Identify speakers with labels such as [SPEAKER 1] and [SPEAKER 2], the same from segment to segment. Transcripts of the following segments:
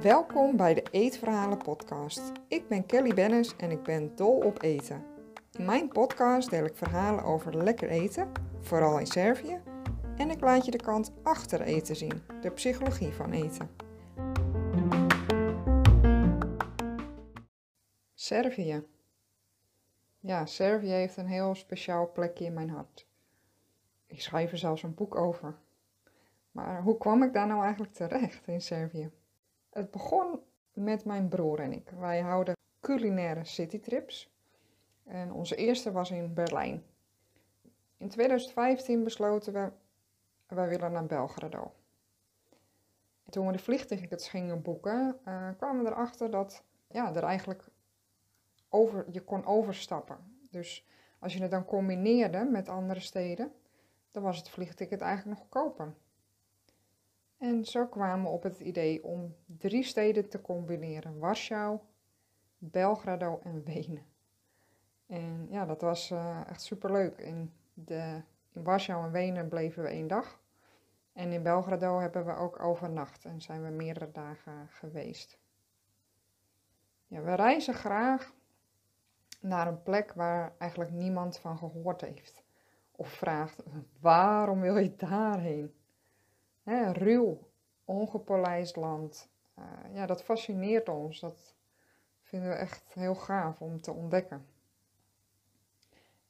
[SPEAKER 1] Welkom bij de Eetverhalen podcast. Ik ben Kelly Bennis en ik ben dol op eten. In mijn podcast deel ik verhalen over lekker eten, vooral in Servië, en ik laat je de kant achter eten zien, de psychologie van eten. Servië. Ja, Servië heeft een heel speciaal plekje in mijn hart. Ik schrijf er zelfs een boek over. Maar hoe kwam ik daar nou eigenlijk terecht in Servië? Het begon met mijn broer en ik. Wij houden culinaire citytrips. En onze eerste was in Berlijn. In 2015 besloten we, wij willen naar Belgrado. En toen we de vliegtickets gingen boeken, uh, kwamen we erachter dat ja, er eigenlijk over, je kon overstappen. Dus als je het dan combineerde met andere steden, dan was het vliegticket eigenlijk nog goedkoper. En zo kwamen we op het idee om drie steden te combineren: Warschau, Belgrado en Wenen. En ja, dat was uh, echt superleuk. In, de, in Warschau en Wenen bleven we één dag. En in Belgrado hebben we ook overnacht en zijn we meerdere dagen geweest. Ja, we reizen graag naar een plek waar eigenlijk niemand van gehoord heeft. Of vraagt, waarom wil je daarheen? Hè, ruw, ongepolijst land. Uh, ja, dat fascineert ons. Dat vinden we echt heel gaaf om te ontdekken.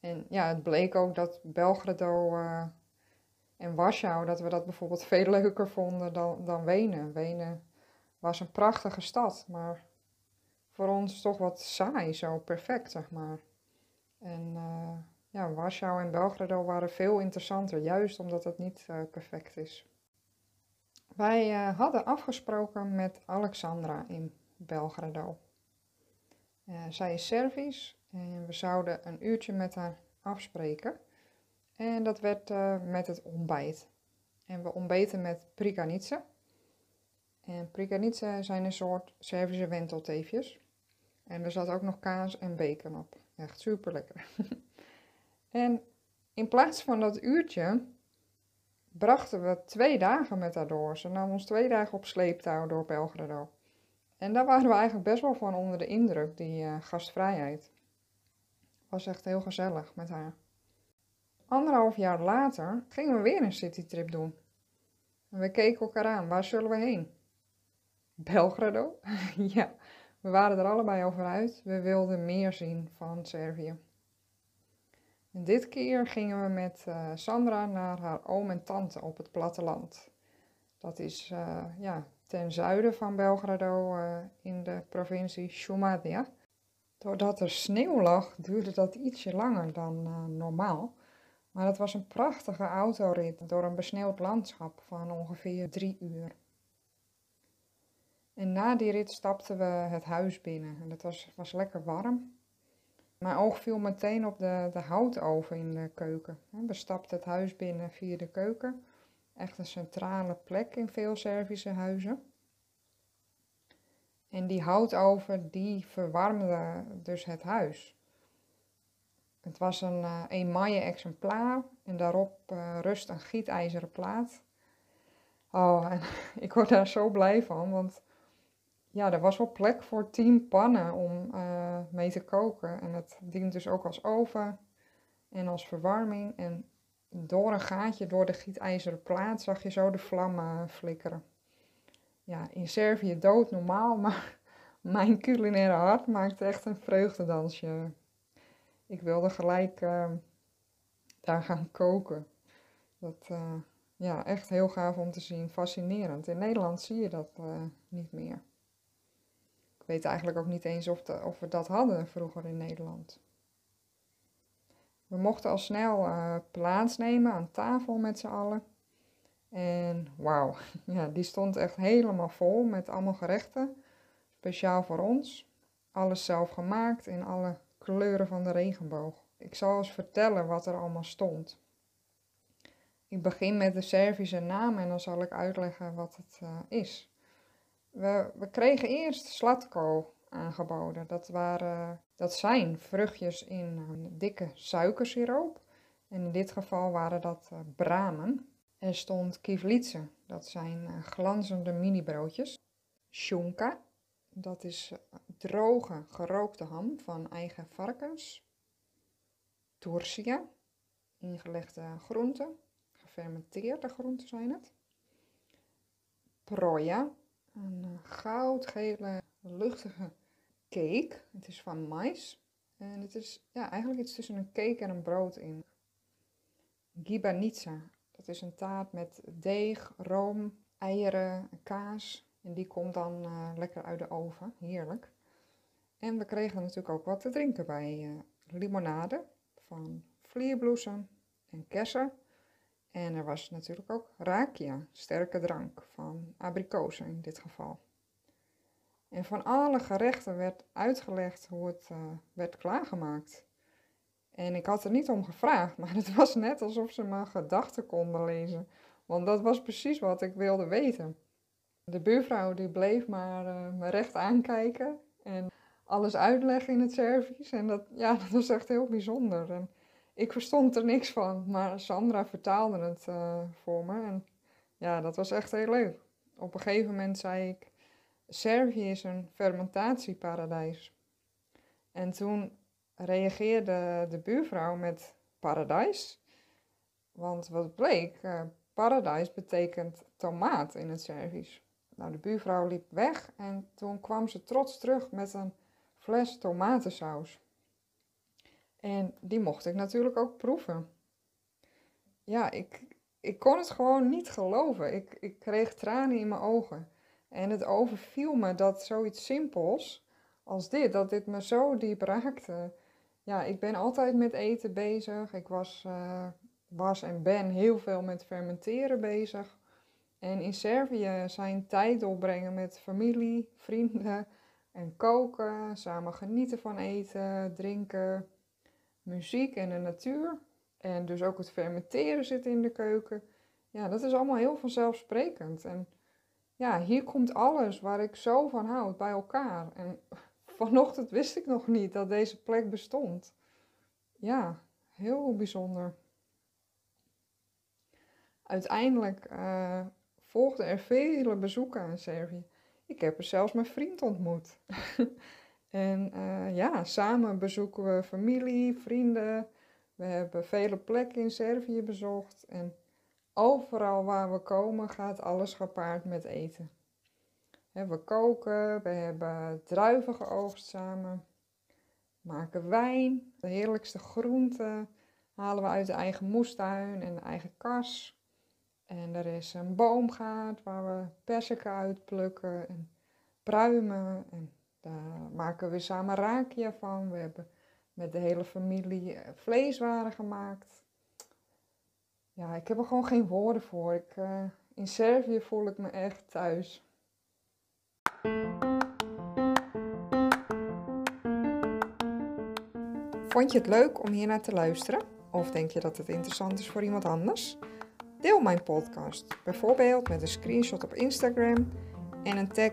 [SPEAKER 1] En ja, het bleek ook dat Belgrado uh, en Warschau, dat we dat bijvoorbeeld veel leuker vonden dan, dan Wenen. Wenen was een prachtige stad, maar voor ons toch wat saai, zo perfect, zeg maar. En uh, ja, Warschau en Belgrado waren veel interessanter, juist omdat het niet uh, perfect is. Wij uh, hadden afgesproken met Alexandra in Belgrado. zij is Servisch en we zouden een uurtje met haar afspreken. En dat werd met het ontbijt. En we ontbeten met prikanica. En prikanica zijn een soort Servische wentelteefjes. En er zat ook nog kaas en bacon op. Echt super lekker. en in plaats van dat uurtje brachten we twee dagen met haar door. Ze nam ons twee dagen op sleeptouw door Belgrado. En daar waren we eigenlijk best wel van onder de indruk, die uh, gastvrijheid. Was echt heel gezellig met haar. Anderhalf jaar later gingen we weer een citytrip doen. En we keken elkaar aan. Waar zullen we heen? Belgrado? ja, we waren er allebei over uit. We wilden meer zien van Servië. En dit keer gingen we met uh, Sandra naar haar oom en tante op het platteland. Dat is uh, ja, ten zuiden van Belgrado uh, in de provincie Šumadija. Doordat er sneeuw lag, duurde dat ietsje langer dan normaal. Maar het was een prachtige autorit door een besneeuwd landschap van ongeveer drie uur. En na die rit stapten we het huis binnen. En het was, was lekker warm. Mijn oog viel meteen op de, de houtoven in de keuken. We stapten het huis binnen via de keuken. Echt een centrale plek in veel Servische huizen. En die houtoven die verwarmde dus het huis. Het was een uh, emaille exemplaar en daarop uh, rust een gietijzeren plaat. Oh, en ik word daar zo blij van, want ja, er was wel plek voor tien pannen om uh, mee te koken. En het dient dus ook als oven en als verwarming. En door een gaatje door de gietijzeren plaat zag je zo de vlammen flikkeren. Ja, in Servië dood normaal, maar mijn culinaire hart maakte echt een vreugdedansje. Ik wilde gelijk uh, daar gaan koken. Dat, ja, echt heel gaaf om te zien. Fascinerend. In Nederland zie je dat niet meer. Ik weet eigenlijk ook niet eens of, of we dat hadden vroeger in Nederland. We mochten al snel uh, plaatsnemen aan tafel met z'n allen. En wauw, ja, die stond echt helemaal vol met allemaal gerechten. Speciaal voor ons. Alles zelf gemaakt in alle kleuren van de regenboog. Ik zal eens vertellen wat er allemaal stond. Ik begin met de Servische naam en dan zal ik uitleggen wat het uh, is. We, we kregen eerst slatko aangeboden. Dat, waren, dat zijn vruchtjes in dikke suikersiroop. En in dit geval waren dat uh, bramen. Er stond kivlitse, dat zijn uh, glanzende mini-broodjes. Shunka, dat is droge gerookte ham van eigen varkens. Tursia, ingelegde groenten, gefermenteerde groenten zijn het. Proja, een goudgele, luchtige cake. Het is van mais. En het is ja, eigenlijk iets tussen een cake en een brood in. Gibanitsa, dat is een taart met deeg, room, eieren, kaas. En die komt dan uh, lekker uit de oven. Heerlijk. En we kregen natuurlijk ook wat te drinken bij uh, limonade van vlierbloesem en kersen. En er was natuurlijk ook rakia, sterke drank van abrikozen in dit geval. En van alle gerechten werd uitgelegd hoe het uh, werd klaargemaakt. En ik had er niet om gevraagd, maar het was net alsof ze mijn gedachten konden lezen. Want dat was precies wat ik wilde weten. De buurvrouw die bleef maar uh, me recht aankijken en alles uitleggen in het Servisch. En dat, ja, dat was echt heel bijzonder. En ik verstond er niks van, maar Sandra vertaalde het uh, voor me. En ja, dat was echt heel leuk. Op een gegeven moment zei ik, Servië is een fermentatieparadijs. En toen reageerde de buurvrouw met paradijs. Want wat bleek, uh, paradijs betekent tomaat in het Servisch. Nou, de buurvrouw liep weg en toen kwam ze trots terug met een fles tomatensaus. En die mocht ik natuurlijk ook proeven. Ja, ik, ik kon het gewoon niet geloven. Ik, ik kreeg tranen in mijn ogen. En het overviel me dat zoiets simpels als dit, dat dit me zo diep raakte. Ja, ik ben altijd met eten bezig. Ik was, uh, was en ben heel veel met fermenteren bezig. En in Servië zijn tijd doorbrengen met familie, vrienden en koken, samen genieten van eten, drinken, muziek en de natuur. En dus ook het fermenteren zit in de keuken. Ja, dat is allemaal heel vanzelfsprekend. En ja, hier komt alles waar ik zo van houd bij elkaar. En vanochtend wist ik nog niet dat deze plek bestond. Ja, heel bijzonder. Uiteindelijk uh, volgden er vele bezoeken aan Servië. Ik heb er zelfs mijn vriend ontmoet. en uh, ja, samen bezoeken we familie, vrienden. We hebben vele plekken in Servië bezocht. En overal waar we komen gaat alles gepaard met eten. We koken, we hebben druiven geoogst samen, maken wijn, de heerlijkste groenten halen we uit de eigen moestuin en de eigen kas. En er is een boomgaard waar we persiken uitplukken en pruimen. En daar maken we samen rakia van. We hebben met de hele familie eh, vleeswaren gemaakt. Ja, ik heb er gewoon geen woorden voor. Ik, uh, in Servië voel ik me echt thuis. Vond je het leuk om hier naar te luisteren? Of denk je dat het interessant is voor iemand anders? Deel mijn podcast, bijvoorbeeld met een screenshot op Instagram en een tag